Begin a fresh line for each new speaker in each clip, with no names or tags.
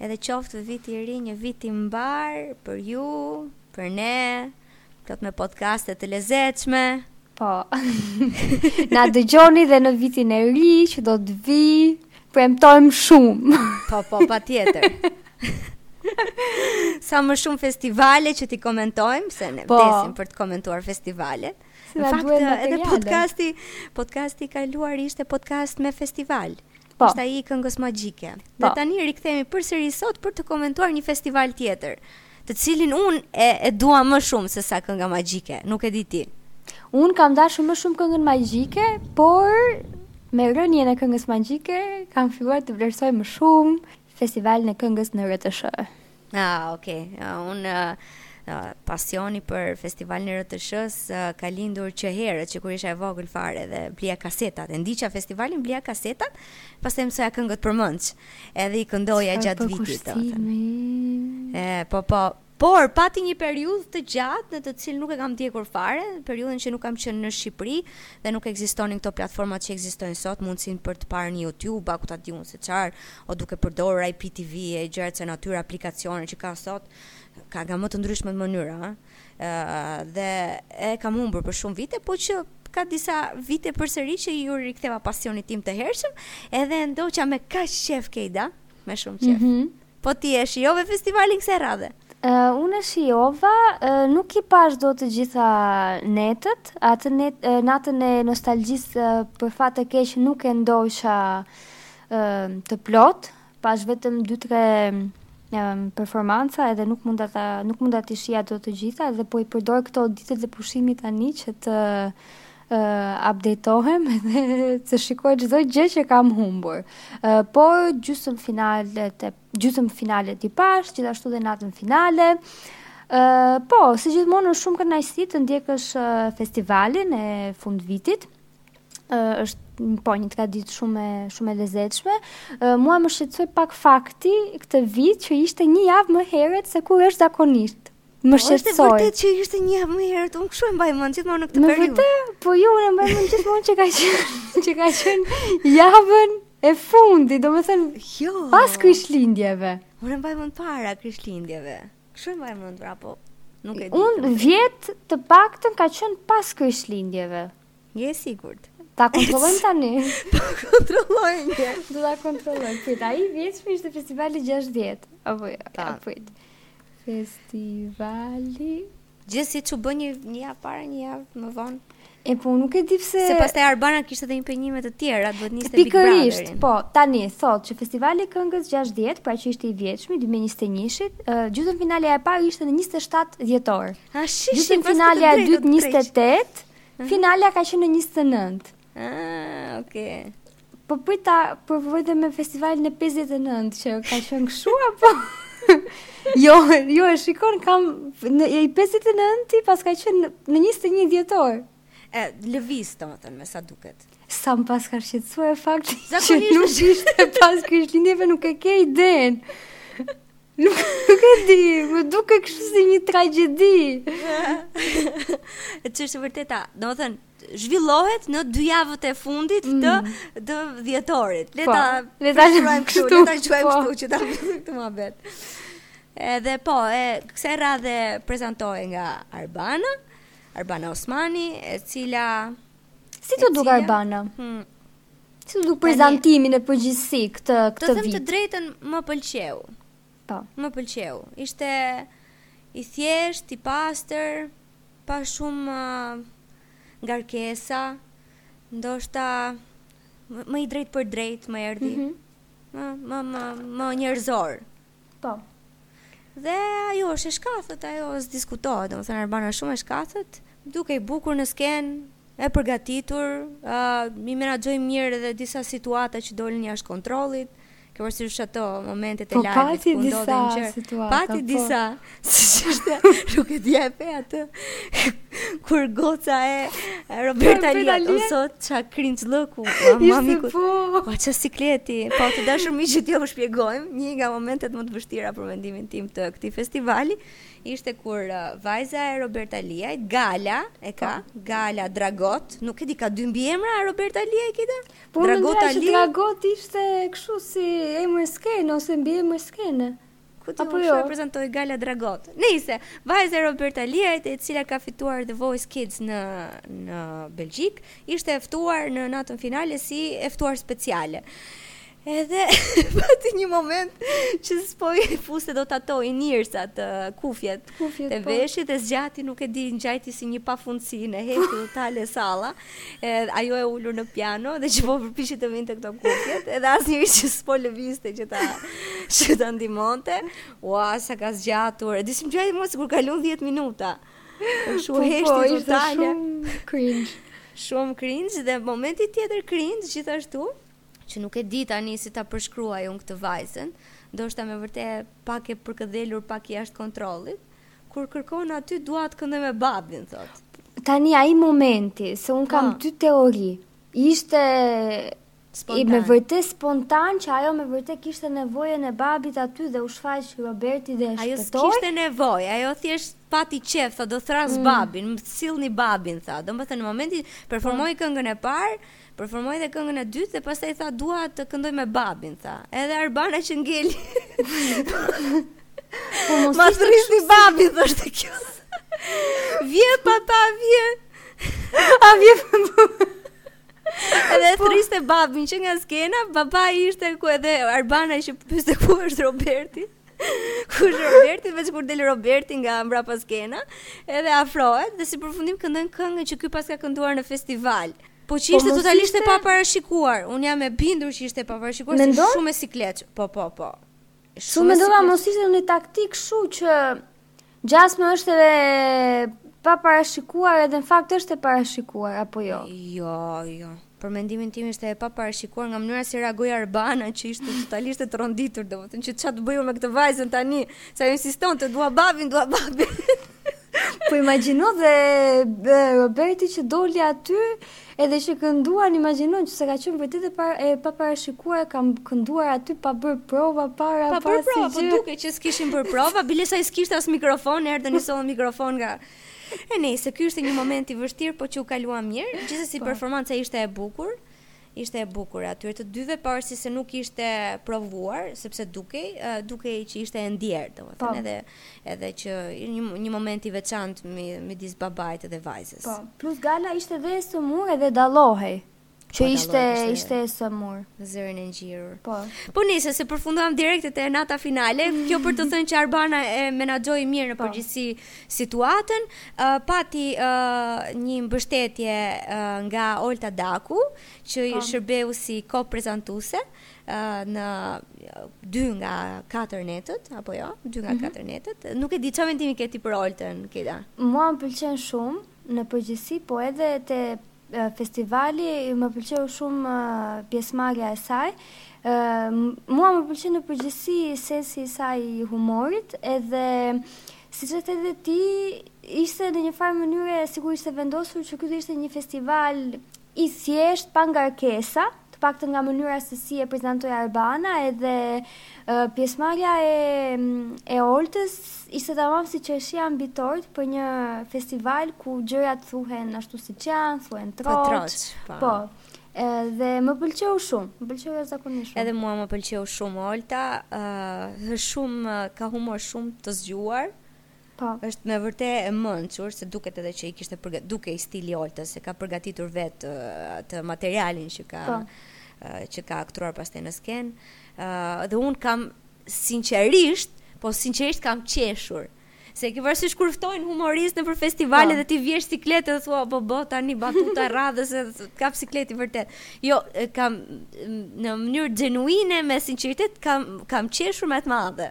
Edhe qoftë viti i ri një vit i mbarë për ju, për ne, plot me podcaste të lezetshme.
Po. Na dëgjoni dhe në vitin e ri që do të vijë. Premtojmë shumë.
Po, po, patjetër. Sa më shumë festivale që t'i komentojmë, se ne
po.
vdesim për të komentuar festivalet. Në fakt, edhe podcasti, podcasti i kaluar ishte podcast me festival.
Po.
Ishte ai i këngës magjike.
Po.
Dhe tani rikthehemi përsëri sot për të komentuar një festival tjetër, të cilin unë e, e dua më shumë se sa kënga magjike. Nuk e di ti.
Unë kam dashur më shumë këngën magjike, por me rënien e këngës magjike kam filluar të vlerësoj më shumë Festivalin e këngës në RTSH.
Ah, okay. Uh, unë uh, uh, pasioni për festivalin e RTSH-së uh, ka lindur që herët që kur isha e vogël fare dhe blija kasetat. E ndiqa festivalin, blija kasetat, pastaj mësoja këngët përmendsh. Edhe i këndoja gjatë vitit. Po, po, Por, pati një periudhë të gjatë në të cilën nuk e kam ndjekur fare, periudhën që nuk kam qenë në Shqipëri dhe nuk ekzistonin këto platformat që ekzistojnë sot, mundësinë për të parë në Youtube, a ku ta di unë se çfarë, o duke përdorur IPTV e gjëra të kësaj natyre, aplikacione që ka sot, ka nga më të ndryshmet mënyra, ë, dhe e kam humbur për shumë vite, po ja që ka disa vite përsëri që iu riktheva pasionit tim të hershëm, edhe e ndoqa me kaq qejf Kejda, me shumë qejf.
Mm -hmm.
Po ti e shijove festivalin kësaj radhe?
Unë e shijova, nuk i pashë dot të gjitha netët, atë natë, natën e nostalgjisë për fat të keq nuk e ndoqa të plotë, pashë vetëm 2-3 performanca edhe nuk mund ta nuk mund t'i shihja dot të gjitha dhe po i përdor këto ditët e pushimit tani që të update-ohem dhe të shikoj çdo gjë që kam humbur. Uh, por gjysmëfinalet e gjysmëfinalet i pashë, gjithashtu dhe natën finale. Uh, po, si gjithmonë është shumë kënaqësi të ndjekësh uh, festivalin e fundvitit. Uh, është po një traditë shumë shumë e lezetshme. Uh, mua më shqetësoi pak fakti këtë vit që ishte një javë më herët se kur është zakonisht. Më
shqetësoi. Është
e
vërtetë që ishte një javë më herët, unë kshu e mbaj mend gjithmonë në këtë periudhë.
Vërtet, po jo, unë e mbaj mend gjithmonë që ka qenë, që ka qenë javën e fundit, domethënë,
jo.
pas Krishtlindjeve.
Unë e mbaj mend para Krishtlindjeve. Kështu e mbaj mend, pra, po, nuk e di.
Unë vjet të paktën ka qenë pas Krishtlindjeve.
Je e sigurt?
Ta kontrollojmë tani.
Ta kontrollojmë.
Do ta kontrollojmë. Prit, ai vjetshmi ishte festivali 60, apo jo?
Ta
prit. Festivali
Gjithsesi ç'u bë një një javë para, një javë më vonë.
E po nuk e di pse.
Se pastaj Arbana kishte edhe impenjime të tjera, duhet të niste Big
Brother.
Pikërisht,
po, tani thotë që festivali i këngës 60, pra që ishte i vjetshmi 2021-shit, uh, gjysmë finalja e parë ishte në 27 dhjetor.
A sheh,
gjysmë finalja e dytë 28 Finalja ka qenë në 29.
Ah, okay.
Po e ngatërrova me festivalin e 59 që ka qenë kështu apo? jo, jo e shikon ka në 59-ta paska ka qenë në 21 dhjetor.
E lëviz domethënë me sa duket.
Sa më paska shqetësuar fakti që nuk ishte pas krishtlindjeve nuk e ke idenë. Nuk e di, m'u duk kështu si një tragjedi.
Që ç'është e vërteta, domethënë, zhvillohet në dy javët e fundit mm. të të dhjetorit. Le
ta, po, le ta
shkruajmë kështu, le ta shkruajmë
po.
kështu që ta bëjmë këtë muhabet. Edhe po, kësaj radhe prezantohej nga Arbana, Arbana Osmani, e cila
si
t'u
duk Arbana?
Hmm.
Si t'u duk prezantimi në përgjithësi këtë këtë
vit? Të
them të
drejtën, më pëlqeu.
Po.
Më pëlqeu. Ishte i thjeshtë, i pastër, pa shumë uh, ngarkesa. Ndoshta më i drejtpërdrejtë më erdhi.
Mm -hmm.
Më më më, më njerëzor.
Po.
Dhe ajo është e shkathët, ajo s'diskutohet, domethënë Arbana shumë e shkathët, dukej bukur në skenë, e përgatitur, uh, i menaxhoi mirë edhe disa situata që dilnin jashtë kontrollit, ke parasysh ato momentet e
po,
lajvit,
ku ndodhin gjëra.
Pati
po.
disa, Siç është, nuk e di a e pe atë, kur goca e
Robert
Aliajt, o Zot, ça
krinxhllëku,
mami ku,
po,
po ça sikleti, po të dashur miq t'jua shpjegojmë, një nga momentet më të vështira për mendimin tim të këtij festivali, ishte kur uh, vajza e Robert Aliajt, Gala, e ka, po. Gala Dragot, nuk e di ka dy mbiemra Robert Aliaj, e di
ti? Po,
Dragot,
Dragot ishte kështu si emër skene, ose mbiemër skene. Kështu
u prezantoi Gala Dragot. Nejse, vajza e Robert Aliajt, e cila ka fituar The Voice Kids në në Belgjik, ishte e ftuar në natën finale si e ftuar speciale. Edhe pati një moment që s'po i fuste dot ato in-ears-at, kufjet,
kufjet
te
po.
veshi dhe zgjati nuk e di ngjante si një pafundësi në heshtje totale sala Edhe ajo e ulur në piano dhe që po përpiqej të vinte këto kufjet, edhe asnjeri që s'po lëviste që ta që ta ndihmonte. Ua, sa ka zgjatur. E disim gjë më sikur kalon 10 minuta. Shumë
po, po,
heshtë
po,
ishte
shumë cringe.
Shumë cringe dhe momenti tjetër cringe gjithashtu që nuk e di tani si ta përshkruaj unë këtë vajzën, ndoshta me vërtet pak e përkëdhelur, pak jashtë kontrollit. Kur kërkon aty, dua të këndoj me babin, thotë.
Tani ai momenti, se un kam
po.
dy teori. Ishte spontan. i me vërtet spontan që ajo me vërtet kishte nevojën e babit aty dhe u shfaq Roberti dhe e shpëtoi.
Ajo s'kishte nevojë, ajo thjesht pati qef, tha do thras mm. babin, më sillni babin, tha. Domethënë në momentin performoi mm. këngën e parë, Performoi dhe këngën e dytë dhe pastaj tha dua të këndoj me babin, tha. Edhe Arbana që ngeli.
Po mos
ma thrisni babi thoshte kjo. Vje papa vje.
A vje papa.
Edhe po. thriste babin që nga skena, baba ishte ku edhe Arbana që pyeste ku është Roberti. Ku është Roberti veç kur del Roberti nga mbrapa skena, edhe afrohet dhe si përfundim këndon këngën që ky paska kënduar në festival. Po që ishte
po,
totalisht e paparashikuar. Un jam e bindur që ishte e paparashikuar,
ishte
shumë e sikletshme. Po, po, po.
Shumë mendova mos ishte një taktik kështu që Gjasme është e paparashikuar edhe në fakt është e parashikuar, apo jo?
Jo, jo. Për mendimin tim ishte e paparashikuar nga mënyra si reagoi Arbana që ishte totalisht e tronditur, domethënë që ça të bëj unë me këtë vajzën tani, se ajo insistonte dua babin, dua babin.
po imagjino dhe Roberti që doli aty, Edhe që kënduan imagjino që nëse ka qenë vërtet e pa e paparashikuar kanë kënduar aty pa bër prova para
pa
bër
prova po dukej që s'kishin bër prova bile se ai s'kishte as mikrofon erdhën i sollën mikrofon nga e nejse ky ishte një moment i vështirë po që u kalua mirë gjithsesi
po.
performanca ishte e bukur ishte e bukur e atyre të dyve pavarësisht se nuk ishte provuar sepse dukej dukej që ishte e ndjerë domethënë
po.
edhe Edhe qe një moment i veçantë midis babait dhe vajzës.
Po, plus Gala ishte dhe e sëmurë edhe dallohej. Që
po,
ishte
ishte
e sëmur.
Në zërin e ngjirur.
Po.
Po nejse përfunduam direkt te nata finale, kjo për të thënë që Arbana e menaxhoi mirë në
po.
përgjithësi situatën, uh, pati uh, një mbështetje uh, nga Olta Daku, që i
po.
shërbeu si ko-prezantuese në dy nga katër netët, apo jo, dy nga mhm. katër netët. Nuk e di çfarë mendimi ke ti për Oltën, Kejda.
Mua më pëlqen shumë në përgjithësi, po edhe te festivali më pëlqeu shumë pjesëmarrja e saj. Mua më pëlqen në përgjithësi sensi i saj i humorit, edhe siç e the edhe ti, ishte në një farë mënyre, sikur ishte vendosur që ky do të ishte një festival i thjeshtë, pa ngarkesa, të paktën nga mënyra se si e prezantoi Arbana, edhe pjesëmarrja e e Oltës ishte tamam si qershia mbi tortë për një festival ku gjërat thuhen ashtu siç janë, thuhen troç.
Po,
troç,
po.
po dhe më pëlqeu shumë, më pëlqeu jashtëzakonisht shumë.
Edhe mua më pëlqeu shumë Olta, ë uh, shumë ka humor shumë të zgjuar.
Po.
Është me vërtetë e mënçur, se dukej edhe që i kishte përgatitur, dukej stili i Oltës, se e ka përgatitur vetë atë materialin që ka
po.
që ka aktruar pastaj në skenë. Uh, dhe un kam sinqerisht, po sinqerisht kam qeshur. Se ke parasysh kur ftojnë humoristë nëpër festivale
po.
dhe ti vihesh në siklet dhe thua, bo bo, tani batuta e radhës të kap sikleti vërtet. Jo, kam në mënyrë gjenuine, me sinceritet, kam, kam qeshur me të madhe.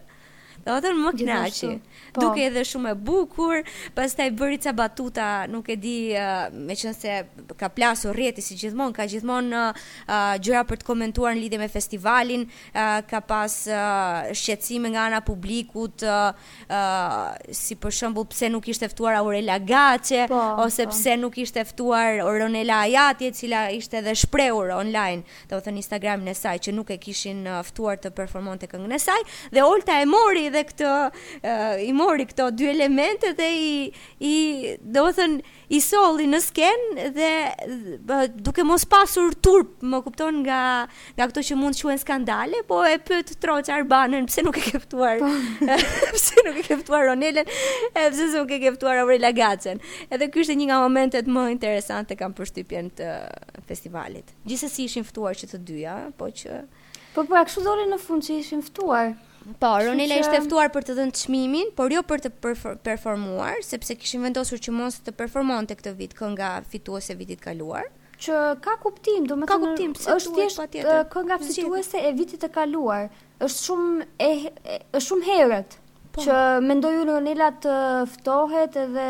Olta më kënaqi.
Po.
Dukej edhe shumë e bukur, pastaj bëri ca batuta, nuk e di, uh, meqense ka plasur rrjeti si gjithmonë, ka gjithmonë uh, gjëra për të komentuar në lidhje me festivalin, uh, ka pas uh, shqetësime nga ana e publikut, uh, uh, si për shembull pse nuk ishte ftuar Aurela Gaçe
po,
ose
po.
pse nuk ishte ftuar Ronela Hajati, e cila ishte edhe shprehur online domethënë Instagramin e saj që nuk e kishin uh, ftuar të performonte këngën e saj dhe Olta e mori dhe këtë uh, i mori këto dy elemente dhe i i domethënë i solli në skenë dhe uh, duke mos pasur turp, më kupton nga nga këto që mund të quhen skandale, po e pyet troç Arbanën pse nuk e ke ftuar. Po. pse nuk e ke ftuar Ronelën? E pse nuk e ke ftuar Aurela Gaçen? Edhe ky ishte një nga momentet më interesante kam përshtypjen të festivalit. Gjithsesi ishin ftuar që të dyja, po që
Po pra, kështu doli në fund që ishin ftuar.
Po, Ronela ishte ftuar për të dhënë çmimin, por jo për të performuar, sepse kishin vendosur që mos të performonte këtë vit kënga fituese e vitit të kaluar.
Që ka kuptim, domethënë
ka kuptim, sepse
është thjesht
patjetër.
Uh, kënga fituese e vitit të kaluar. Është shumë e, e është shumë herët
po.
që mendoj unë Ronela të ftohet edhe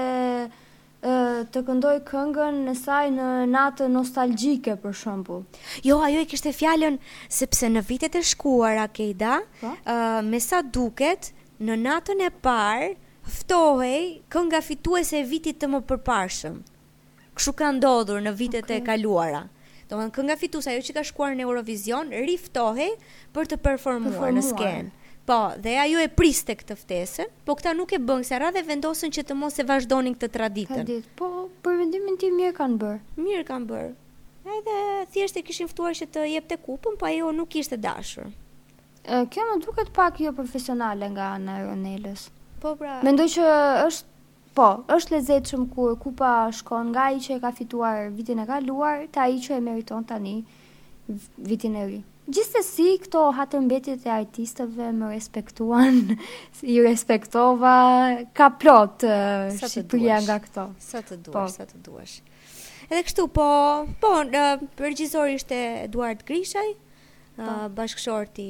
të këndojë këngën e saj në natën nostalgjike për shembull.
Jo, ajo e kishte fjalën sepse në vitet e shkuara Kejda,
po?
me sa duket, në natën e parë ftohej kënga fituese e vitit të mëpërparshëm. Kështu ka ndodhur në vitet okay.
e
kaluara. Domethënë kënga fituese ajo që ka shkuar në Eurovision riftohej për të performuar në skenë. Po, dhe ajo e priste këtë ftesë, po këta nuk e bënë se radhe, vendosën që të mos e vazhdonin këtë traditën.
Traditë, po për mendimin tim mirë kanë bërë.
Mirë kanë bërë. Edhe thjesht e kishin ftuar që të jepte kupën, po ajo nuk ishte dashur.
E, kjo më duket pak jo profesionale nga ana e Ronelës.
Po pra.
Mendoj që është Po, është e lezetshme kur kupa shkon nga ai që e ka fituar vitin e kaluar te ai që e meriton tani vitin e ri. Gjithsesi, këto hatërmbetjet e artistëve më respektuan, i respektova, ka plot Shqipëria nga këto.
Sa të duash,
po.
sa të duash. Edhe kështu, po, po, regjisor ishte Eduard Grishaj,
po.
bashkëshorti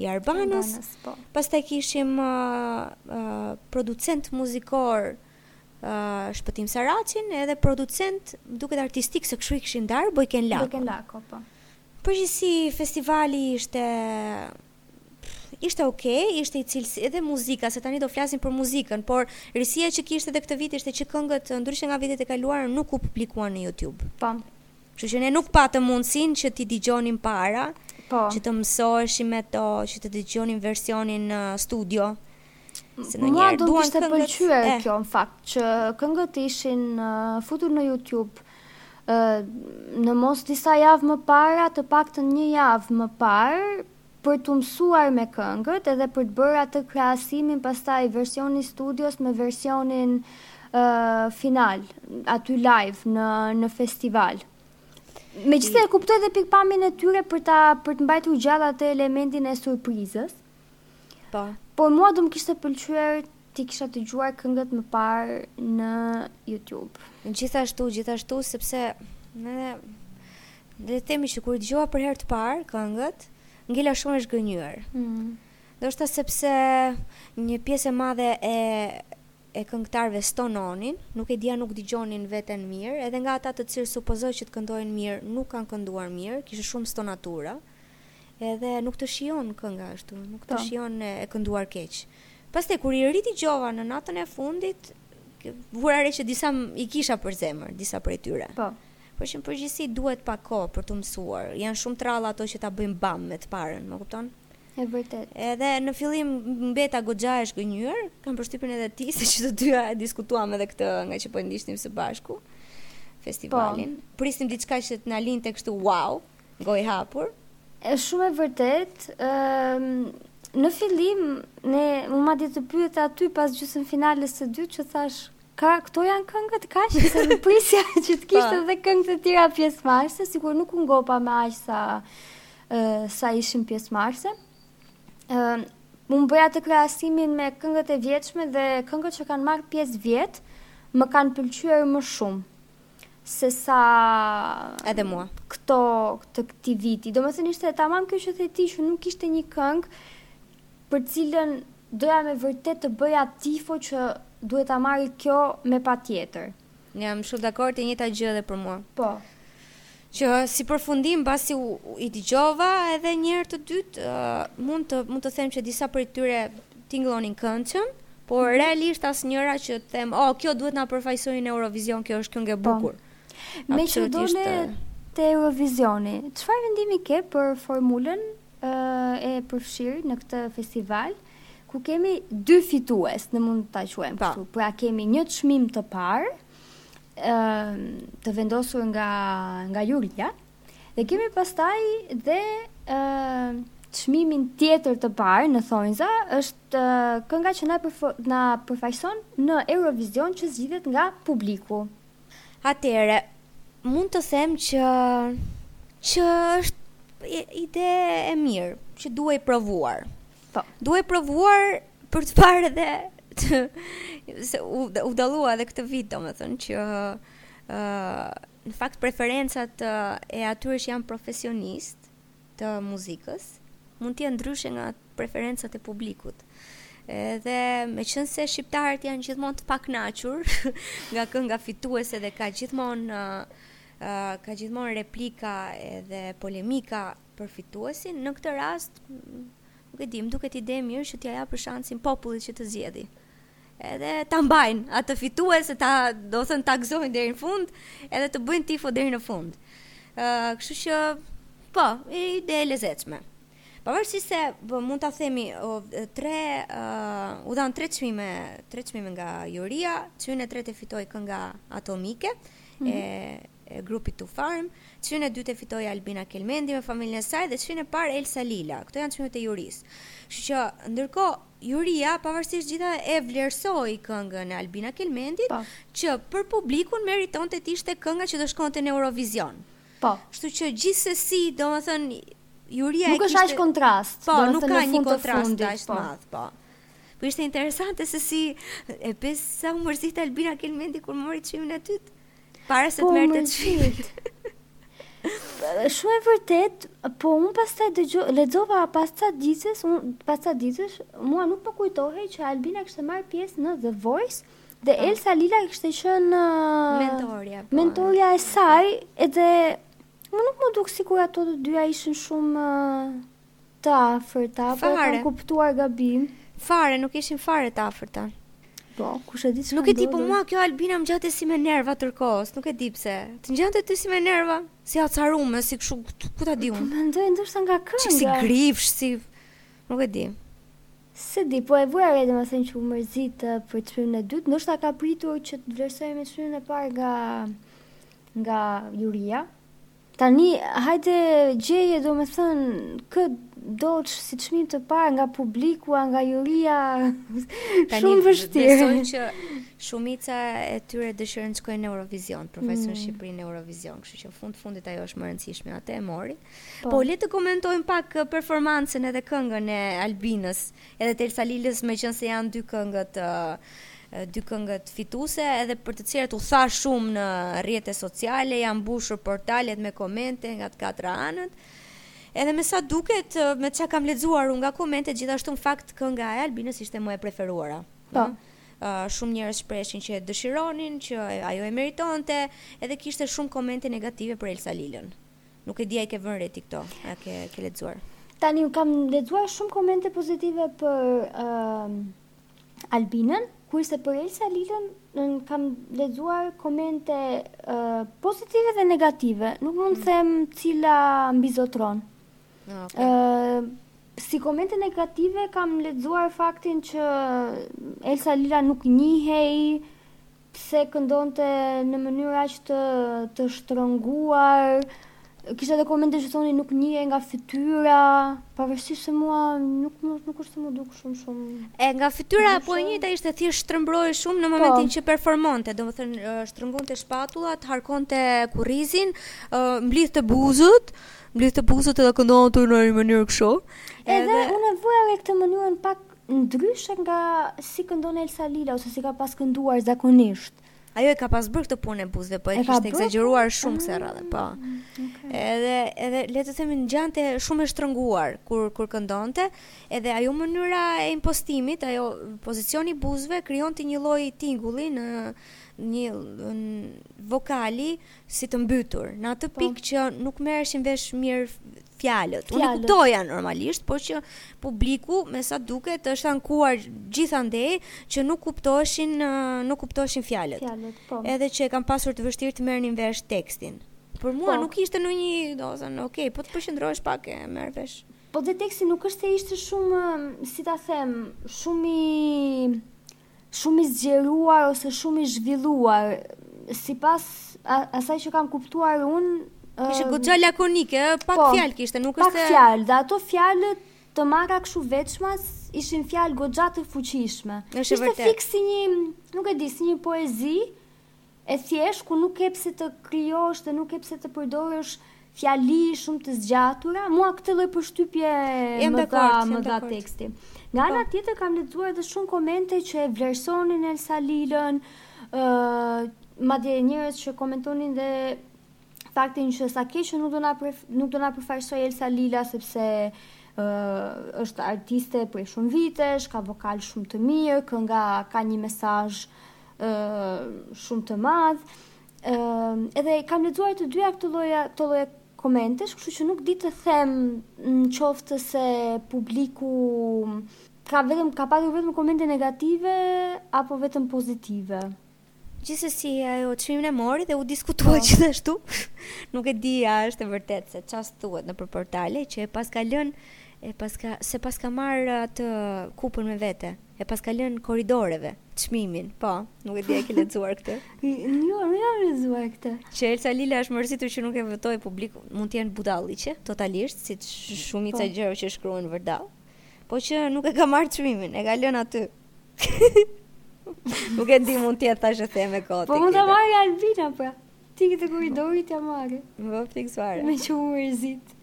i Arbanës,
po.
pastaj kishim uh, uh, producent muzikor uh, Shpëtim Saraçin, edhe producent më duket artistik, se kështu i kishin ndarë, Bojken Lako.
Bojken Lako, po.
Përgjithësi, festivali ishte ishte ok, ishte cilësi edhe muzika, se tani do flasim për muzikën, por risia që kishte edhe këtë vit ishte që këngët ndryshe nga vitet e kaluara nuk u publikuan në YouTube.
Po.
Kështu që ne nuk patëm mundësinë që t'i dëgjonim para,
po.
që të mësoheshim me to, që të dëgjonim versionin në studio. Se në
një...
Mua
do më kishte...
këngët...
pëlqyer
eh.
kjo në fakt, që këngët ishin uh, futur në YouTube uh, në mos disa javë më para, të paktën një javë më parë, për t'u mësuar me këngët edhe për të bërë atë krahasimin pastaj versioni i studios me versionin final aty live në në festival. Megjithëse e kuptoj dhe pikëpamjen e tyre për ta për të mbajtur gjallë atë elementin e surprizës.
Po.
Por mua do më kishte pëlqyer T'i kisha dëgjuar këngët më parë në YouTube.
Gjithashtu, gjithashtu sepse unë le të themi që kur dëgjova për herë të parë këngët, ngela shumë e zhgënjyer.
Mm.
Ndoshta sepse një pjesë e madhe e e këngëtarëve stononin, nuk e di a nuk dëgjonin veten mirë, edhe nga ata të cilët supozohet që të këndojnë mirë, nuk kanë kënduar mirë, kishte shumë stonatura. Edhe nuk të shijon kënga ashtu, nuk të
po.
shijon e, e kënduar keq. Pastaj kur i ridëgjova në natën e fundit, vura re që disa i kisha për zemër, disa prej tyre.
Po.
Por që në përgjithësi duhet pak kohë për t'u mësuar. Janë shumë të rralla ato që ta bëjnë bam me të parën, më kupton?
E vërtetë.
Edhe në fillim mbeta goxha e zhgënjyer, kam përshtypjen edhe ti se që të dyja e diskutuam edhe këtë ngaqë po e ndiqnim së bashku festivalin. Po. Prisnim diçka që të na linte kështu wow. gojë hapur.
Është shumë e vërtetë. Në fillim unë madje të pyeta aty pas gjysmëfinales së dytë që thashë kaq këto janë këngët kaq se unë prisja që të kishte edhe po. këngë të tjera pjesëmarrëse, sikur nuk u ngopa me aq sa sa ishin pjesëmarrëse. Ëm unë bëja atë krahasimin me këngët e vjetshme dhe këngët që kanë marrë pjesë vjet më kanë pëlqyer më shumë. se sa
edhe mua
këto të këtij viti. Domethënë ishte tamam kjo që the ti që nuk ishte një këngë për cilën doja me vërtet të bëja tifo që duhet ta marrë kjo me patjetër.
Jam shumë dakord e njëjta gjë edhe për mua.
Po.
Që si përfundim pasi i dëgjova edhe një herë të dytë, mund të mund të them që disa prej tyre tingëllonin këndshëm, por
mhm.
realisht asnjëra që të them, "Oh, kjo duhet na përfaqësojë në Eurovision, kjo është këngë e
po.
bukur."
Meqë
dolëm
te Eurovisioni, çfarë mendimi ke për formulën e përfshirë në këtë festival, ku kemi dy fitues, në mund të ta quajmë kështu, pra kemi një çmim të parë, të vendosur nga nga juria dhe kemi pastaj dhe çmimin tjetër të parë në thonjëza është kënga që na na përfaqëson në Eurovision që zgjidhet nga publiku.
Atëherë, mund të them që që është ide e mirë, që duhej provuar.
Po.
Duhej provuar për të parë edhe të, se u, u dallua edhe këtë vit, domethënë që ë uh, në fakt preferencat uh, e atyre që janë profesionistë të muzikës mund të jenë ndryshe nga preferencat e publikut. Edhe meqenëse shqiptarët janë gjithmonë të pakënaqur nga kënga fituese dhe ka gjithmonë uh, ka gjithmonë replika edhe polemika për fituesin, në këtë rast nuk e di, më duket ide e mirë që t'ia japë shansin popullit që të zgjedhë edhe ta mbajnë atë fitues, ta, domethënë, ta gëzojnë deri në fund, edhe të bëjnë tifo deri në fund. Ë, uh, kështu që po, ide e lezetshme. Pavarësisht se po, mund ta themi o, tre uh, u dhan tre çmime, tre çmime nga juria, çmimin e tretë fitoi kënga Atomike mm -hmm. e mhm. e grupit 2Farm, çmimin e dytë e fitoi Albina Kelmendi me familjen e saj dhe çmimin e parë Elsa Lila. Këto janë çmimet e jurisë. Kështu që, ndërkohë, juria pavarësisht gjithave e vlerësoi këngën e Albina Kelmendit,
po.
që për publikun meritonte të ishte kënga që do shkonte në Eurovision.
Po.
Kështu që gjithsesi, domethënë, juria
nuk
e kishte Nuk është
aq kontrast,
po, nuk ka një kontrast aq të
po.
madh, po. Po ishte interesante se si e pe sa u mërzit Albina Kelmendi kur mori çmimin e dytë. Para se të po,
merrte
çift.
Shumë e vërtetë, po unë pastaj lexova pas ca ditësh, unë pas ca ditësh, mua nuk më kujtohej që Albina kishte marrë pjesë në The Voice, dhe
oh.
Elsa Lila kishte qenë...
Mentorja. Po,
mentorja e saj, edhe... Më nuk më duk sikur ato të dyja ishin shumë... Uh, Të afërta, po e kam kuptuar gabim.
Fare, nuk ishin fare të afërta.
Po, kush e di çfarë.
Nuk e di, po mua kjo Albina më ngjante si me nerva tërë kohës, nuk e di pse. Të ngjante ty si me nerva, si e acarume, si kshu, ku ta di unë.
Po mendoj ndoshta nga kënga.
Çik si grifshë, si nuk e di.
S'e di, po e vura re domethënë që u mërzit për çmimin e dytë, ndoshta ka pritur që të vlerësohej me çmimin e parë nga nga Juria. Tani hajde gjeje domethënë kë do si çmim të parë nga publiku, nga juria. Shumë e vështirë.
Besoj që shumica e tyre dëshirojnë të shkojnë në Eurovision, përfaqësojnë
mm.
Shqipërinë në Eurovision, kështu që fund fundit ajo është më e rëndësishme atë e mori.
Po,
po le të komentojmë pak performancën edhe këngën e Albinës. Edhe të Elsa Lilës meqenëse janë dy këngët dy këngët fituse edhe për të cilat u tha shumë në rrjete sociale, janë mbushur portalet me komente nga të katra anët. Edhe me sa duket, me ça kam lexuar unë nga komentet, gjithashtu në fakt kënga e Albinës ishte më e preferuara.
Po.
Uh, shumë njerëz shpreshin që e dëshironin, që ajo e meritonte, edhe kishte shumë komente negative për Elsa Lilën. Nuk e di a i ke vënë re ti këto, a ke, ke lexuar.
Tani, kam lexuar shumë komente pozitive për uh, Albinën, kurse për Elsa Lilën kam lexuar komente uh, pozitive dhe negative. Nuk mund të mm. them cila mbizotron.
Ah, okay.
Uh, si komente negative kam lexuar faktin që Elsa Lila nuk njihej, Se këndonte në mënyrë aq të të shtrënguar? Kishte edhe komente që thonin nuk njihej nga fytyra, pavarësisht se mua nuk më nuk është se më duk shumë shumë.
Ë, nga fytyra po e njëjta ishte thjesht shtrembëroi shumë në momentin po. që performonte, domethënë shtrëngonte shpatullat, harkonte kurrizin, mblidhte buzët, mblidhte buzët edhe këndonte në një mënyrë kështu.
Edhe, edhe unë e vura re këtë mënyrën pak Ndryshe nga si këndon Elsa Lila ose si ka pas kënduar zakonisht.
Ajo e ka pas bërë këtë punën e buzëve, po e,
e
kishte
po?
ekzagjeruar shumë këtë ah, radhë, po.
Okay.
Edhe edhe le të themi ngjante shumë e shtrënguar kur kur këndonte, edhe ajo mënyra e impostimit, ajo pozicioni i buzëve krijonte një lloj tingulli në një vokali si të mbytur, në atë
po.
pikë që nuk merreshin vesh mirë fjalët. Unë kuptoja normalisht, por që publiku me sa duket është ankuar gjithandej që nuk kuptoheshin nuk kuptoheshin fjalët.
Fjalët, po.
Edhe që e kanë pasur të vështirë të merrnin vesh tekstin. Por mua
po.
nuk ishte në një, domethënë, okay, po të përqendrohesh pak e merr vesh.
Po dhe teksti nuk është se ishte shumë, si ta them, shumë i shumë i zgjeruar ose shumë i zhvilluar, sipas asaj që kam kuptuar unë,
Ishte goxha lakonike, pak
po,
fjalë kishte, nuk është Pak
fjalë, dhe ato fjalët të marra kështu veçmas ishin fjalë goxha të fuqishme. Ishte fiks si një, nuk e di, si një poezi e thjeshtë ku nuk ke pse të krijosh dhe nuk ke pse të përdorësh fjali shumë të zgjatura, mua këtë lloj përshtypje më dha më dha teksti. Nga ana po. tjetër kam lexuar edhe shumë komente që e vlerësonin Elsa Lilën, ë uh, madje njerëz që komentonin dhe faktin që sa keq që nuk do na nuk do na përfaqësojë Elsa Lila sepse ë uh, është artiste prej shumë vitesh, ka vokal shumë të mirë, kënga ka një mesazh ë shumë të madh. ë edhe kam lexuar të dyja këto lloja këto lloja komentesh, kështu që nuk di të them në qoftë se publiku ka vetëm ka patur vetëm komente negative apo vetëm pozitive.
Gjithsesi ajo çmimin e mori dhe u diskutua
po.
gjithashtu. nuk e di a është e vërtetë se çfarë thuhet nëpër portale që e paska lënë e paska s'e paska marrë atë kupën me vete. E paska lënë korridoreve, çmimin, po, nuk e di e ke lexuar këtë.
Jo, nuk e kam lexuar këtë.
Që Elsa Lila është mërzitur që nuk e votoi publiku, mund të jenë budallallëqe, totalisht, si shumica
e
gjërave që shkruhen vërdallë. Po që nuk e ka marrë çmimin, e ka lënë aty. nuk e di mund të jetë tash e them kot.
Po mund ta marrë Albina pra. Të ikë te korridori t'ia marrë.
Më vë fiks fare.
Meqë u mërzit.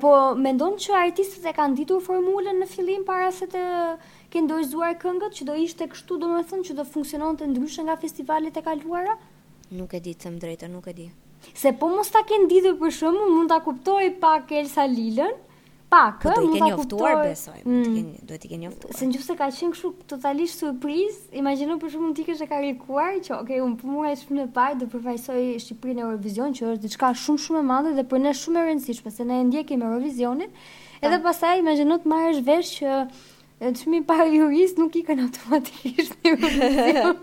Po, mendon që artistët e kanë ditur formulën në fillim para se të kenë dorëzuar këngët që do ishte kështu, domethënë që do funksiononte ndryshe nga festivalet e kaluara?
Nuk e di të them të drejtën, nuk e di.
Se po mos ta kenë ditur për shembull, mund ta kuptoj pak Elsa Lilën, Pak,
po do i
kenë
njoftuar, besoj.
Mm.
Do t'i kenë njoftuar.
Se nëse ka qenë kështu totalisht surprizë, imagjino për shembull ti ishe e karikuar që okay, unë po mora çmimin e parë do përfaqësoj Shqipërinë në Eurovision, që është diçka shumë shumë e madhe dhe për ne shumë e rëndësishme se ne e ndjekim Eurovisionin. Edhe pastaj imagjino të marrësh vesh që çmimi i parë i jurisë nuk ikën automatikisht në Eurovision.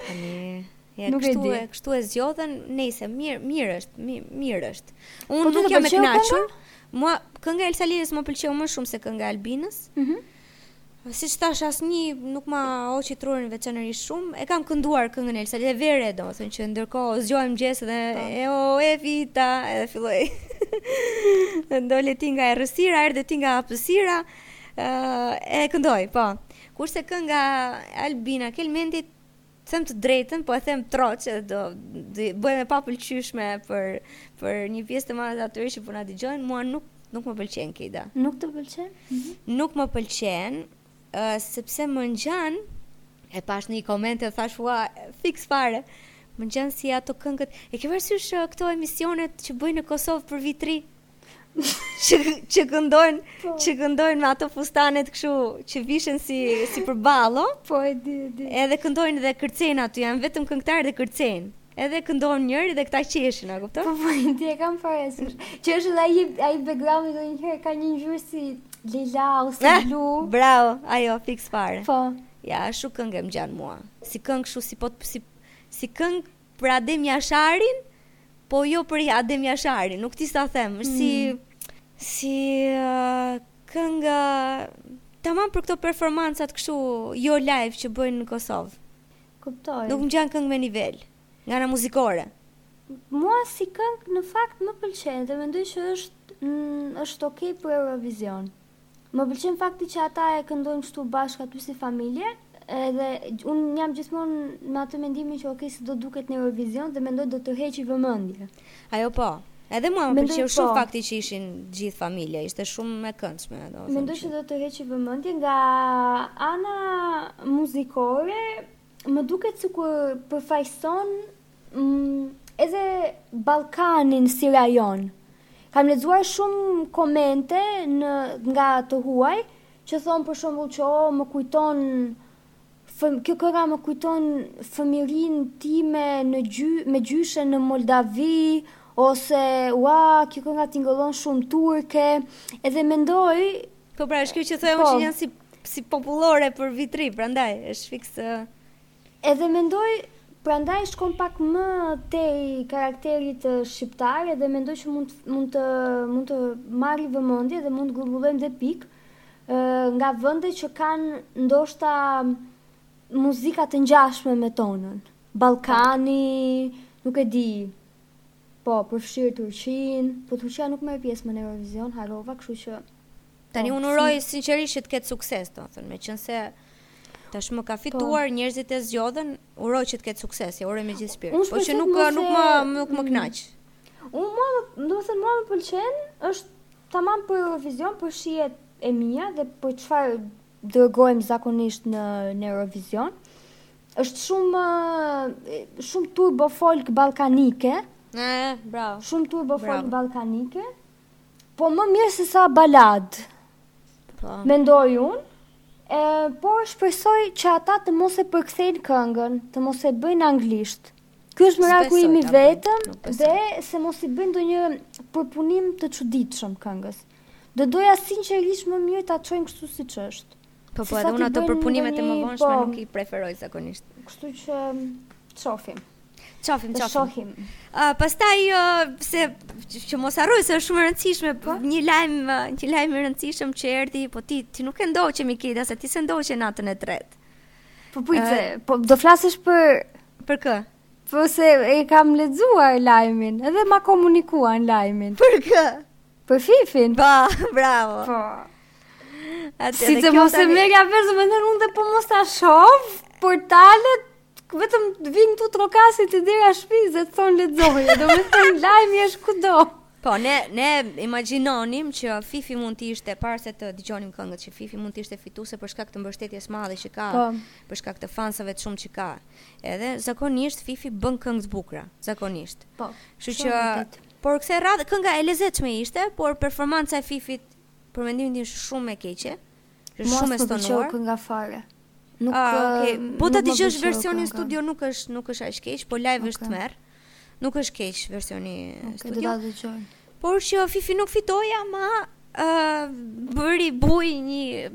Tani Ja,
nuk
kështu, e di. Kështu e zgjodhën, nejse, mirë, mirë është, mirë, mirë është. Unë
po
nuk jam e kënaqur. Mua kënga e Elsa Lilës më pëlqeu më shumë se kënga e Albinës.
Mhm.
Mm Siç thash asnjë nuk ma hoqi trurin veçanërisht shumë. E kam kënduar këngën e Elsa Lilës vërtet, domethënë që ndërkohë zgjohem mëngjes dhe pa. Po. e o Evita edhe filloi. Dole ti nga errësira, erdhe ti nga hapësira. Ëh, uh, e këndoj, po. Kurse kënga e Albina Kelmendit them të drejtën, po e them troç, edhe do do bëhem e papëlqyeshme për për një pjesë të madhe të atyre që po na dëgjojnë, mua nuk nuk më pëlqen Kida.
Nuk të pëlqen? Mhm.
Nuk më pëlqen, ë sepse më ngjan e pash në një koment e thash ua fiks fare. Më ngjan si ato këngët. E ke parasysh ë, këto emisionet që bëjnë në Kosovë për Vit Ri? që që këndojnë,
po.
që këndojnë me ato fustanet kështu që vishen si si për ballo.
Po e di, e di.
Edhe këndojnë dhe kërcejnë aty, janë vetëm këngëtarë dhe kërcejnë. Edhe këndon njëri dhe këta qeshin, a kupton?
Po po, ti e kam parasysh. Që është edhe ai ai background-i do një herë ka një ngjyrë si lila ose
eh,
blu.
Bravo, ajo fix fare.
Po.
Ja, ashtu këngë më gjan mua. Si këngë kështu si po si si këngë Për Adem Jasharin? Po jo për Adem Jasharin, nuk di si ta them, është si si këngë tamam për këto performancat kështu jo live që bëjnë në Kosovë.
Kuptoj.
Nuk më gjan këngë me nivel, nga ana muzikore.
Mua si këngë në fakt më pëlqen dhe mendoj që është mm, është okay për Eurovision. Më pëlqen fakti që ata e këndojnë kështu bashkë aty si familje, edhe unë jam gjithmonë me atë mendimin që okay si do duket në Eurovision dhe mendoj do tërheqi vëmendje.
Ajo po. Edhe mua më pëlqeu shumë
po.
fakti që ishin gjithë familja, ishte shumë e këndshme, domethënë.
Mendoj që do tërheqi vëmendje nga ana muzikore, më duket sikur përfaqëson edhe Ballkanin si rajon. Kam lexuar shumë komente në nga të huaj që thon për shembull që o më kujton fëm, kjo kënga më kujton fëmirin time në gjy, me gjyshen në Moldavi ose ua kjo kënga tingëllon shumë turke. Edhe mendoj
Po pra, është kjo që thoja po, që janë si si popullore për Vit Ri, prandaj është fiks uh,
Edhe mendoj prandaj shkon pak më tej karakterit shqiptar edhe mendoj që mund mund të mund të marri vëmendje dhe mund të grumbullojmë dhe pikë nga vende që kanë ndoshta muzika të ngjashme me tonën. Ballkani, nuk e di. Po, përfshirë Turqinë, po Turqia nuk merr pjesë më në Eurovision, harrova, kështu që
Tani unë uroj sinqerisht që të ketë sukses, do të thënë, meqenëse tashmë ka po. fituar, po. njerëzit e zgjodhën, uroj që të ketë sukses, ja uroj me gjithë shpirt. Po që nuk mose... nuk më nuk më mm. kënaq.
Unë mua, do të thënë, mua më pëlqen, është tamam për Eurovision, për shijet e mia dhe për çfarë dërgojmë zakonisht në në Eurovision. Është shumë shumë turbo folk ballkanike.
Ëh, bravo.
Shumë turbo folk ballkanike. Po më mirë se sa baladë. Po. Mendoj unë. E, por shpresoj që ata të mos e përkthejnë këngën, të mos e bëjnë anglisht. Ky është meraku im i vetëm dhe se mos i bëjnë ndonjë përpunim të çuditshëm këngës. Do doja sinqerisht më mirë ta çojnë kështu siç është.
Po po, edhe unë ato përpunimet e mëvonshme po, nuk i preferoj zakonisht.
Kështu që shohim.
Shohim, shohim. Shohim. Uh, pastaj, uh, se, që mos harroj, se është shumë e rëndësishme, po? një lajmë, uh, një lajmë i rëndësishëm që erdhi, po ti, ti nuk e ndoqe Mikida, se ti s'e ndoqe natën e tretë.
Po, po, uh, po, do flasësh për...
Për kë?
Po se e kam lexuar lajmin, edhe ma komunikuan lajmin.
Për kë?
Për Fifin.
Po, bravo.
Po. Atë si të mos e merrja vesh, domethënë unë dhe po mos ta shof portalet vetëm të vijnë këtu trokasin te dera e shpisë dhe të thonë lexoje, domethënë lajmi është kudo.
Po, ne, ne imagjinonim që Fifi mund të ishte, para se të dëgjonim këngët që Fifi mund të ishte fituese për shkak të mbështetjes së madhe që ka, po. për shkak të fansave të shumtë që ka. Edhe, zakonisht, Fifi bën këngë të bukra, zakonisht.
Po,
shumë që, Por kësaj radhe, kënga e lezetshme ishte, por performanca e Fifit, për mendimin tim, shumë e keqe.
Është shumë e stonuar. Mos më kënga fare.
Nuk ah, okay. Eh, po ta dëgjosh versionin studio nuk është nuk është aq keq, po live okay. është tmerr. Nuk është keq versioni okay, studio.
Do ta dëgjoj.
Por që Fifi nuk fitoi, ama ë uh, bëri bujë një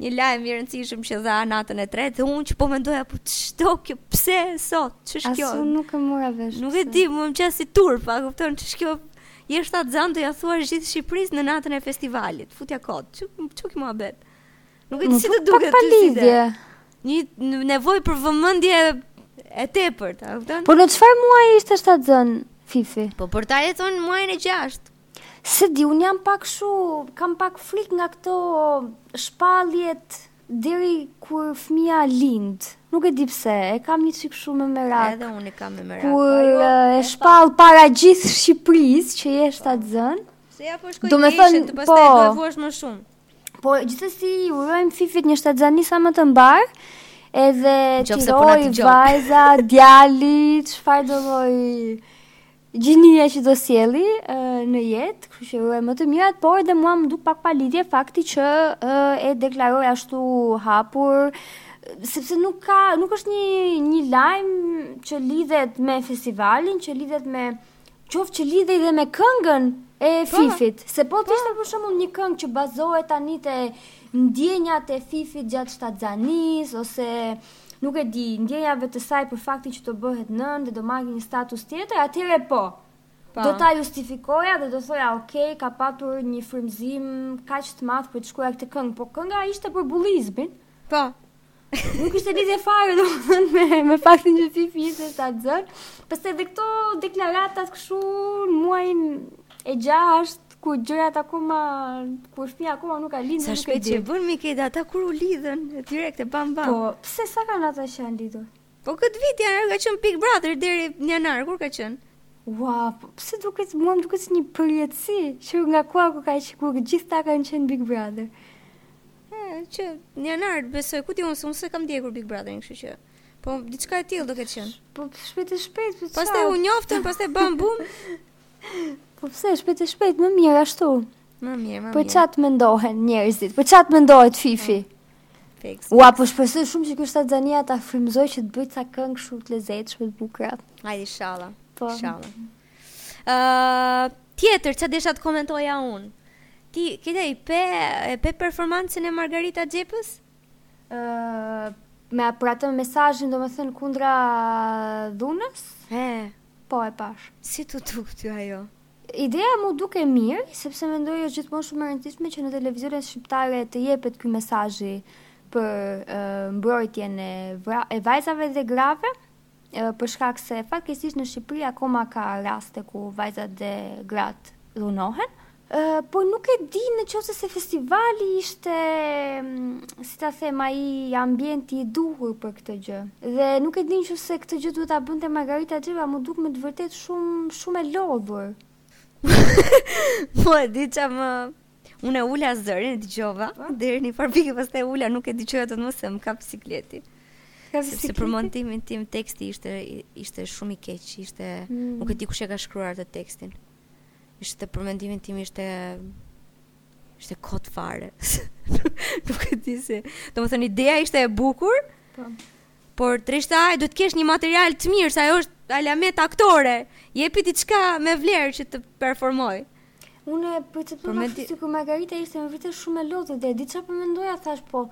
një lajm i rëndësishëm që dha natën e tretë dhe unë që po mendoja po ç'do kjo pse sot ç'është kjo?
Asu nuk e mora vesh.
Nuk e di, më vjen si turp, a kupton ç'është kjo? Je shtatzënë do ja thuash gjithë Shqipërisë në natën e festivalit. Futja kot. Ç'u ky muhabet. Nuk e di si të duket
ty si dhe.
Një nevojë për vëmendje e tepërt, a kupton?
Po në çfarë muaji ishte shtatzënë Fifi?
Po për ta e thonë muajin e 6.
S'e di, unë jam pak shu, kam pak frikë nga këto shpalljet Deri kur fëmija lind. Nuk e di pse, e kam një çik shumë me merak.
Edhe unë kam me merak.
Kur po, jo, e shpall para gjithë Shqipërisë që je shtatzënë po..
Se ja po shkoj diçka keq, të pastaj po. do e vuash më shumë.
Po gjithsesi urojmë Fifit një shtatzani sa më të mbarë. Edhe t'i rrojë vajza, djali, çfarë do lloj Gjinia që do sjellë në jetë, kështu që uroj më të mirat, por edhe mua më duket pak pa lidhje fakti që e deklaroi ashtu hapur sepse nuk ka nuk është një një lajm që lidhet me festivalin, që lidhet me qoftë që lidhej dhe me këngën e, po, Fifit, se po të ishte për shembull një këngë që bazohet tani te ndjenjat e Fifit gjatë shtatzanisë ose nuk e di, ndjenjave të saj për faktin që do bëhet nënë dhe do marrë një status tjetër, atëherë po. Pa. Do ta justifikoja dhe do thoja, ok, ka patur një frymëzim kaq të madh për të shkruar këtë këngë, po kënga ishte për bullizmin.
Po.
Nuk kishte lidhje fare domethënë me me faktin që Fifi ishte shtatzënë. Pastaj edhe këto deklaratat kështu në muajin e gjashtë Ku gjërat akoma, kur fëmija akoma nuk ka lindur, nuk e di.
Sa shpejt që e bënë, mi keq ata kur u lidhën, direkt e bam bam.
Po, pse sa kanë ata që janë lidhur?
Po këtë vit a ka qenë Big Brother deri në janar, kur ka qenë?
Ua, po pse duket, mua më duket si një përjetësi, që nga koha kur ka qenë, kur gjithë këta kanë qenë Big Brother.
E, që në janar, besoj, ku ti unë, se unë s'e kam ndjekur Big Brotherin, kështu që... Po, diçka e tillë do ketë qenë.
Po, shpejt e shpejt, po
Pastaj u njoftën, pastaj bam bum.
Po pse, shpejt e shpejt, më mirë ashtu.
Më mirë, më mirë.
Po çfarë mendohen njerëzit, po çfarë mendohet Fifi.
Po. Fiks.
Ua, po shpresoj shumë që kjo shtatzania ta frymëzojë që të bëjë ca këngë shumë të lezetshme, të bukura.
Hajde, ishalla.
Po.
Ishalla. Uh, tjetër, që desha të komentoja unë? Ti, këtë, i pe, e pe performancën e Margarita Xhepës?
Uh, me atë mesazhin, domethënë, kundra dhunës?
He,
Po e pashë.
Si t'u duk ty ajo?
Ideja m'u duk e mirë, sepse mendoj është gjithmonë shumë e rëndësishme që në televizionet shqiptare të jepet ky mesazhi për mbrojtjen e, e vajzave dhe grave, për shkak se fatkeqësisht në Shqipëri akoma ka raste ku vajzat dhe gratë dhunohen. Po nuk e di në qoftë se festivali ishte, si ta them, ai ambienti i duhur për këtë gjë. Dhe nuk e di në qoftë se këtë gjë duhet ta bënte Margarita Xhepa, m'u duk me të vërtetë shumë shumë e lodhur.
Po e di ça më Unë e ula zërin, e dëgjova, po. deri një farë pike, pastaj e ula, nuk e dëgjova dot më se më kapi sikleti. Kapi sikleti? Se për mendimin tim teksti ishte, ishte shumë i keq, ishte,
mm.
nuk e di kush e ka shkruar atë tekstin. ishte për mendimin tim ishte ishte kot fare. Nuk e di se. Domethënë ideja ishte e bukur.
Po.
Por pastaj duhet të kesh një material të mirë, se ajo është alamet aktore. Jepi diçka me vlerë që të performojë.
Unë e perceptova,
mendimi...
sikur Margarita ishte me vërtet shumë e lodhur dhe di çfarë po mendoja thashë po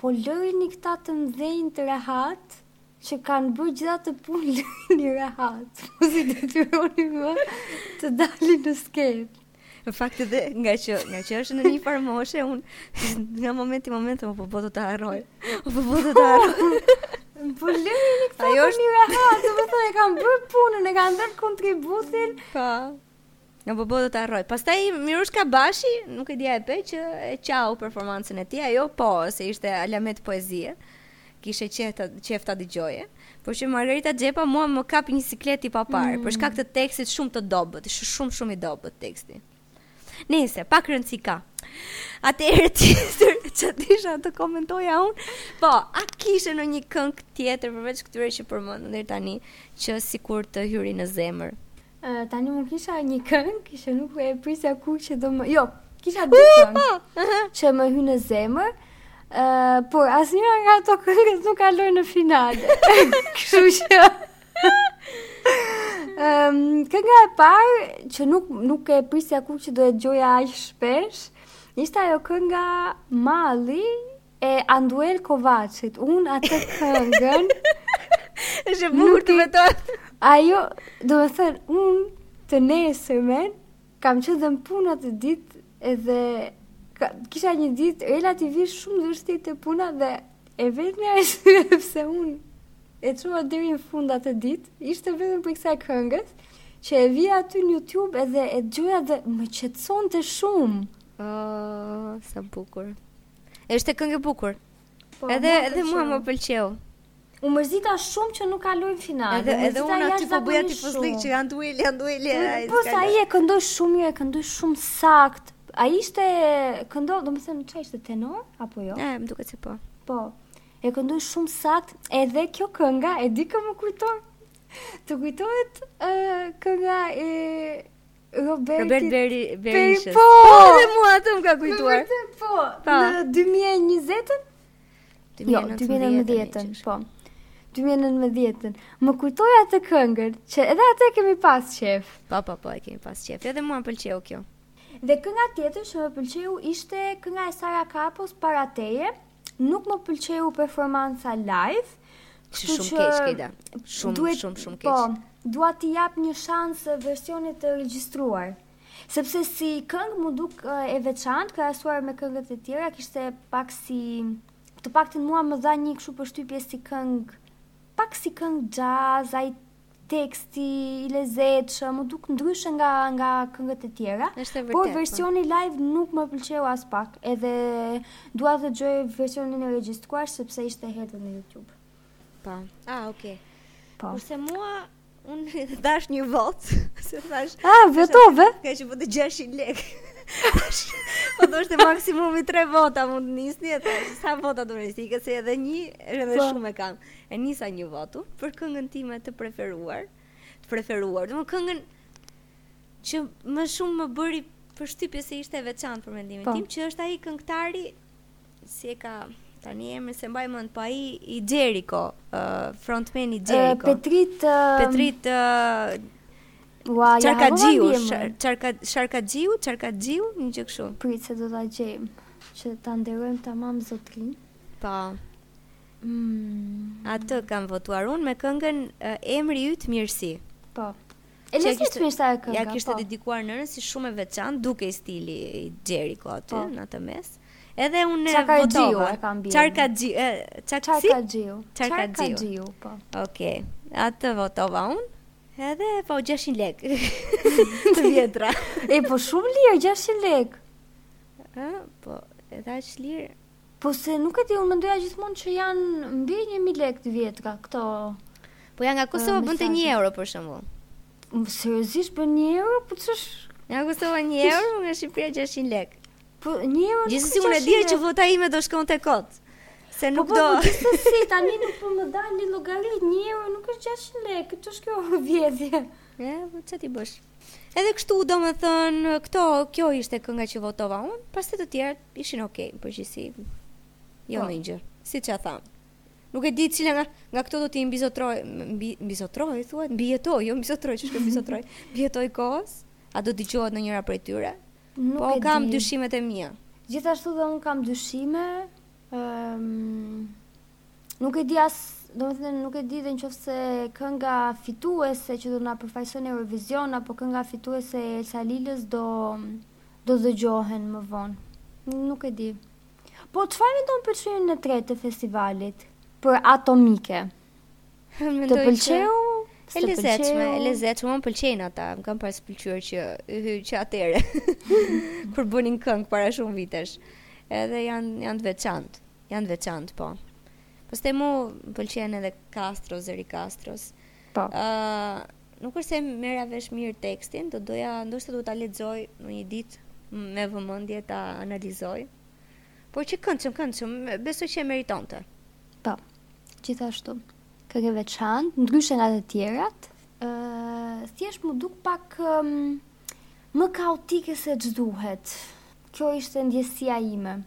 po lërini këta të mëdhenjtë rehat. që kanë bërë gjithë atë punë një rehat, po s'i detyroni më të dalin në skenë.
Në fakt edhe nga që nga që është në një farë moshe, unë nga momenti në moment obobo do ta harrojë. Obobo do ta harrojë.
Po lërini këta njerëz rehat, domethënë e kanë bërë punën, e kanë dhënë kontributin.
Po. Obobo do ta harrojë. Pastaj Mirush Kabashi, nuk e dija e pe që e qau performancën e tij, ajo po, se ishte alamet poezie. Kishe qef ta qef ta dëgjoje. Por që Margarita Xhepa mua më kap një siklet i paparë, mm. për shkak të tekstit shumë të dobët, ishte shumë shumë i dobët teksti. Nejse, pak rëndësi ka. Atëherë tjetër që desha të komentoja unë, po, a kishe ndonjë këngë tjetër përveç këtyre që përmendëm deri tani, që sikur të hyri në zemër?
tani unë kisha një këngë që nuk e prisja kurrë që do më... Jo, kisha dy këngë që më hynë në zemër, uh, por asnjëra nga ato këngët nuk kaloi në finale. Kështu që... Um, kënga e parë që nuk, nuk e prisja kurrë që do e dëgjoja aq shpesh, ishte ajo kënga Mali E Anduel Kovaçit, unë atë këngën
është e bukur të vërtet.
Ajo, domethënë, unë të nesërmen kam qenë në punë atë ditë edhe ka, kisha një ditë relativisht shumë të vështirë te puna dhe e vetmja arsye pse unë e çova deri në fund atë ditë, ishte vetëm prej kësaj këngës që e vija aty në YouTube edhe e dëgjoja dhe më qetësonte shumë.
Oh, sa bukur. Është këngë e bukur.
Po,
edhe edhe mua më pëlqeu.
U mërzita shumë që nuk kaloi në finale.
Edhe edhe unë aty po bëja tifozlik që jo Andueli, jo Andueli.
Po se ai e këndoi shumë mirë, e këndoi shumë saktë. A ishte këndo, domethënë, që ishte tenor, apo jo?
E, më duket që po.
Po, e këndoi shumë saktë, edhe kjo kënga, e di kë më kujton, të kujtohet uh, kënga e
Robert Beri, Berishës.
Po,
po dhe mua atë më ka kujtuar.
Po,
po.
Në 2020-ën? Jo, 2019-ën, po. 2019-ën. Më kujtoi atë këngën që edhe atë kemi pas qef.
Po, po, po, e kemi pas qef. Edhe mua më pëlqeu kjo.
Dhe kënga tjetër që më pëlqeu ishte kënga e Sara Kapos para teje. nuk më pëlqeu performanca live. Kështu që shumë
keq Kejda. Shumë
duhet,
shumë shumë keq.
Po, dua t'i jap një shans versionit të regjistruar. Sepse si këngë m'u duk e veçantë krahasuar me këngët e tjera, kishte pak si të paktën mua më dha një kështu përshtypje si këngë pak si këngë jazz, ai teksti i lezetshëm, u duk ndryshe nga nga këngët e tjera.
Vërtet,
por
po.
versioni live nuk më pëlqeu aspak. Edhe dua të dëgjoj versionin e regjistruar sepse ishte hedhur në YouTube.
Po. Ah, okay.
Po.
Kurse mua un dhash një vot, s'e thash.
Ah, votove.
Ka që po të 600 lekë. Po do të maksimumi 3 vota mund të nisni atë. Sa vota do të nisni? Ka se edhe një, edhe
po.
shumë e kanë. E nisa një votë për këngën time të preferuar, të preferuar, domethënë këngën që më shumë më bëri përshtypje se ishte e veçantë për mendimin
po.
tim, që është ai këngëtari si e ka tani emrin s'e mbaj mend, po ai i Jericho, uh, frontmeni i Jericho.
Uh, Petrit uh...
Petrit uh,
Ua, ja
ka
xhiu,
Çarka Çarkaxhiu, Çarkaxhiu, një gjë kështu.
Prit se do ta gjejmë që ta nderojmë tamam zotrin.
Po. Atë kam votuar unë me këngën Emri yt mirësi.
Po. E le të shkruajmë sa e kënga.
Ia kishte
po.
dedikuar nënës si shumë e veçantë, dukej stili i Xheriko aty
po.
në atë mes. Edhe unë e votova.
Çarkaxhi,
Çarkaxhiu. Çarkaxhiu,
po.
Okej. Atë votova unë. Edhe po 600 lek. Të vjetra.
e po shumë lirë 600 lek.
Ë, po, edhe aq lirë.
Po se nuk e di, unë mendoja gjithmonë që janë mbi 1000 lekë të vjetra këto.
Po ja nga Kosova bënte 1 euro për shembull.
Seriozisht bën 1 euro? Po ç'sh?
Nga Kosova 1 euro, nga Shqipëria 600 lekë.
Po 1 euro.
Gjithsesi unë e
di
që vota ime do shkonte kot. Se
po,
nuk
po,
do.
Po gjithsesi tani nuk po më dalin llogaritë, 1 euro nuk është 600 lekë, ç'është kjo vjedhje?
Ja, po ça t'i bësh? Edhe kështu, domethënë, këto, kjo ishte kënga që votova unë, pastaj të tjerat, Ishin ok në përgjithësi. Jo
po.
ndonjë gjë. S'di ça të them. Nuk e di cila nga nga këto do të mbizotroj, mbi mbizotroj thuhet, mbijetoj, jo mbizotroj, ç'është mbizotroj. Mbijetoj kohës, a do dëgjohet ndonjëra prej tyre?
Nuk
po kam
di.
dyshimet e mia.
Gjithashtu dhe un kam dyshime. Ëm um, nuk e di as, domethënë nuk e di dhe nëse kënga fituese që do na përfaqëson në Eurovision apo kënga fituese e Elsa Lilës do do dëgjohen më vonë. Nuk e di. Po çfarë mendon për çmimin e tretë të festivalit për Atomike? Të pëlqeu?
E lezetshme, e lezetshme, më pëlqejnë ata, më kanë pas pëlqyer që që atëre. Kur bënin këngë para shumë vitesh. Edhe janë janë të veçantë, janë të veçantë po. Pastaj mu më pëlqen edhe Kastro, zëri i Kastros.
Po.
Ëh, uh, Nuk është se merrja vesh mirë tekstin, do doja ndoshta do ta lexoj një ditë me vëmendje ta analizoj. Por që këndshëm, këndshëm, besoj që e meritonte.
Po. Gjithashtu. Këngë e veçantë, ndryshe nga të tjerat. Ë, uh, thjesht m'u duk pak um, më kaotike se ç'duhet. Kjo ishte ndjesia ime.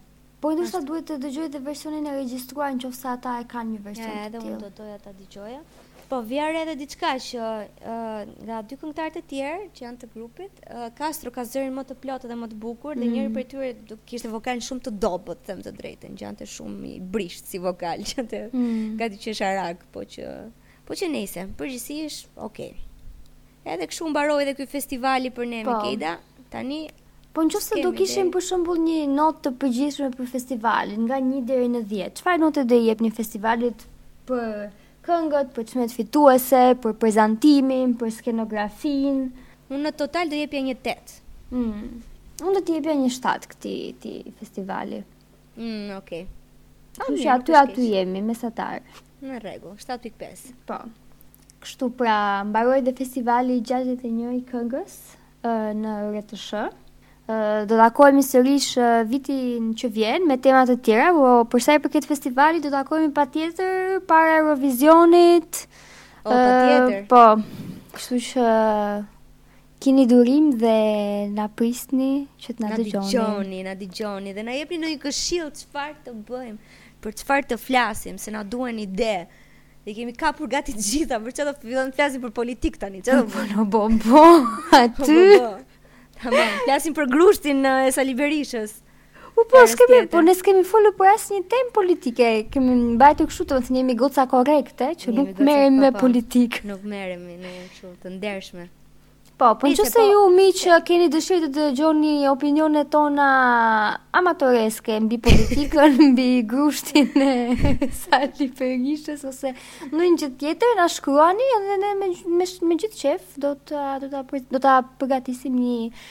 Por ndoshta duhet të dëgjoj dhe versionin e regjistruar nëse ata e kanë një version të tillë.
Edhe unë do doja ta dëgjoja. Po vija re edhe diçka që nga dy këngëtarë të tjerë që janë të grupit, Kastro ka zërin më të plotë dhe më të bukur dhe njëri mm. prej tyre kishte vokal shumë të dobët, them të drejtën, gjante shumë i brishtë si vokal, gjante
mm.
gati që është qesharak, po që Po që nejse, përgjithësisht okej. Okay. Edhe kështu mbaroi dhe ky festivali për ne,
po.
Mikeda, tani...
Po në qoftë
se
do
kishim
për shembull një notë të përgjithshme për festivalin, nga një deri në dhjetë, çfarë note do i jepnit festivalit për këngët, për çmimet fituese, për prezentimin, për skenografinë?
Unë në total do jepja një tetë.
Mm. Unë do t'i jepja një shtatë këtij festivali.
Mm, ok.
Kështu që aty aty jemi mesatar.
Në rregull, 7.5.
Po. Kështu pra, mbaroi dhe festivali i 61-të i këngës në RTSH. Do takohemi sërish vitin që vjen me tema të tjera, po për sa i përket festivalit do takohemi patjetër para Eurovisionit. Po,
patjetër.
Po. Kështu që Keni durim dhe na prisni që të na dëgjoni.
Na
dëgjoni,
na dëgjoni dhe na jepni ndonjë këshillë çfarë të bëjmë, për çfarë të flasim, se na duhen ide. Se i kemi kapur gati të gjitha, për çfarë do fillojmë të flasim për politikë tani, çfarë do bëjmë? Po, po, aty. Tamam, flasim për grushtin e Sali Berishës.
Po po, s'kemi, po ne s'kemi folur për asnjë temë politike, kemi mbajtur kështu domethënë, jemi goca korrekte, që nuk
merremi
me
po, po.
politikë.
Nuk merremi, ne jemi kështu të ndershme.
Po, po
në
qoftë se
po,
ju miq keni dëshirë të dëgjoni opinione tona amatoreske mbi politikën, mbi grushtin e Sali Berishës, ose ndonjë gjë tjetër, na shkruani edhe ne me, me, me gjithë qejf, do të, do të, do të përgatisim një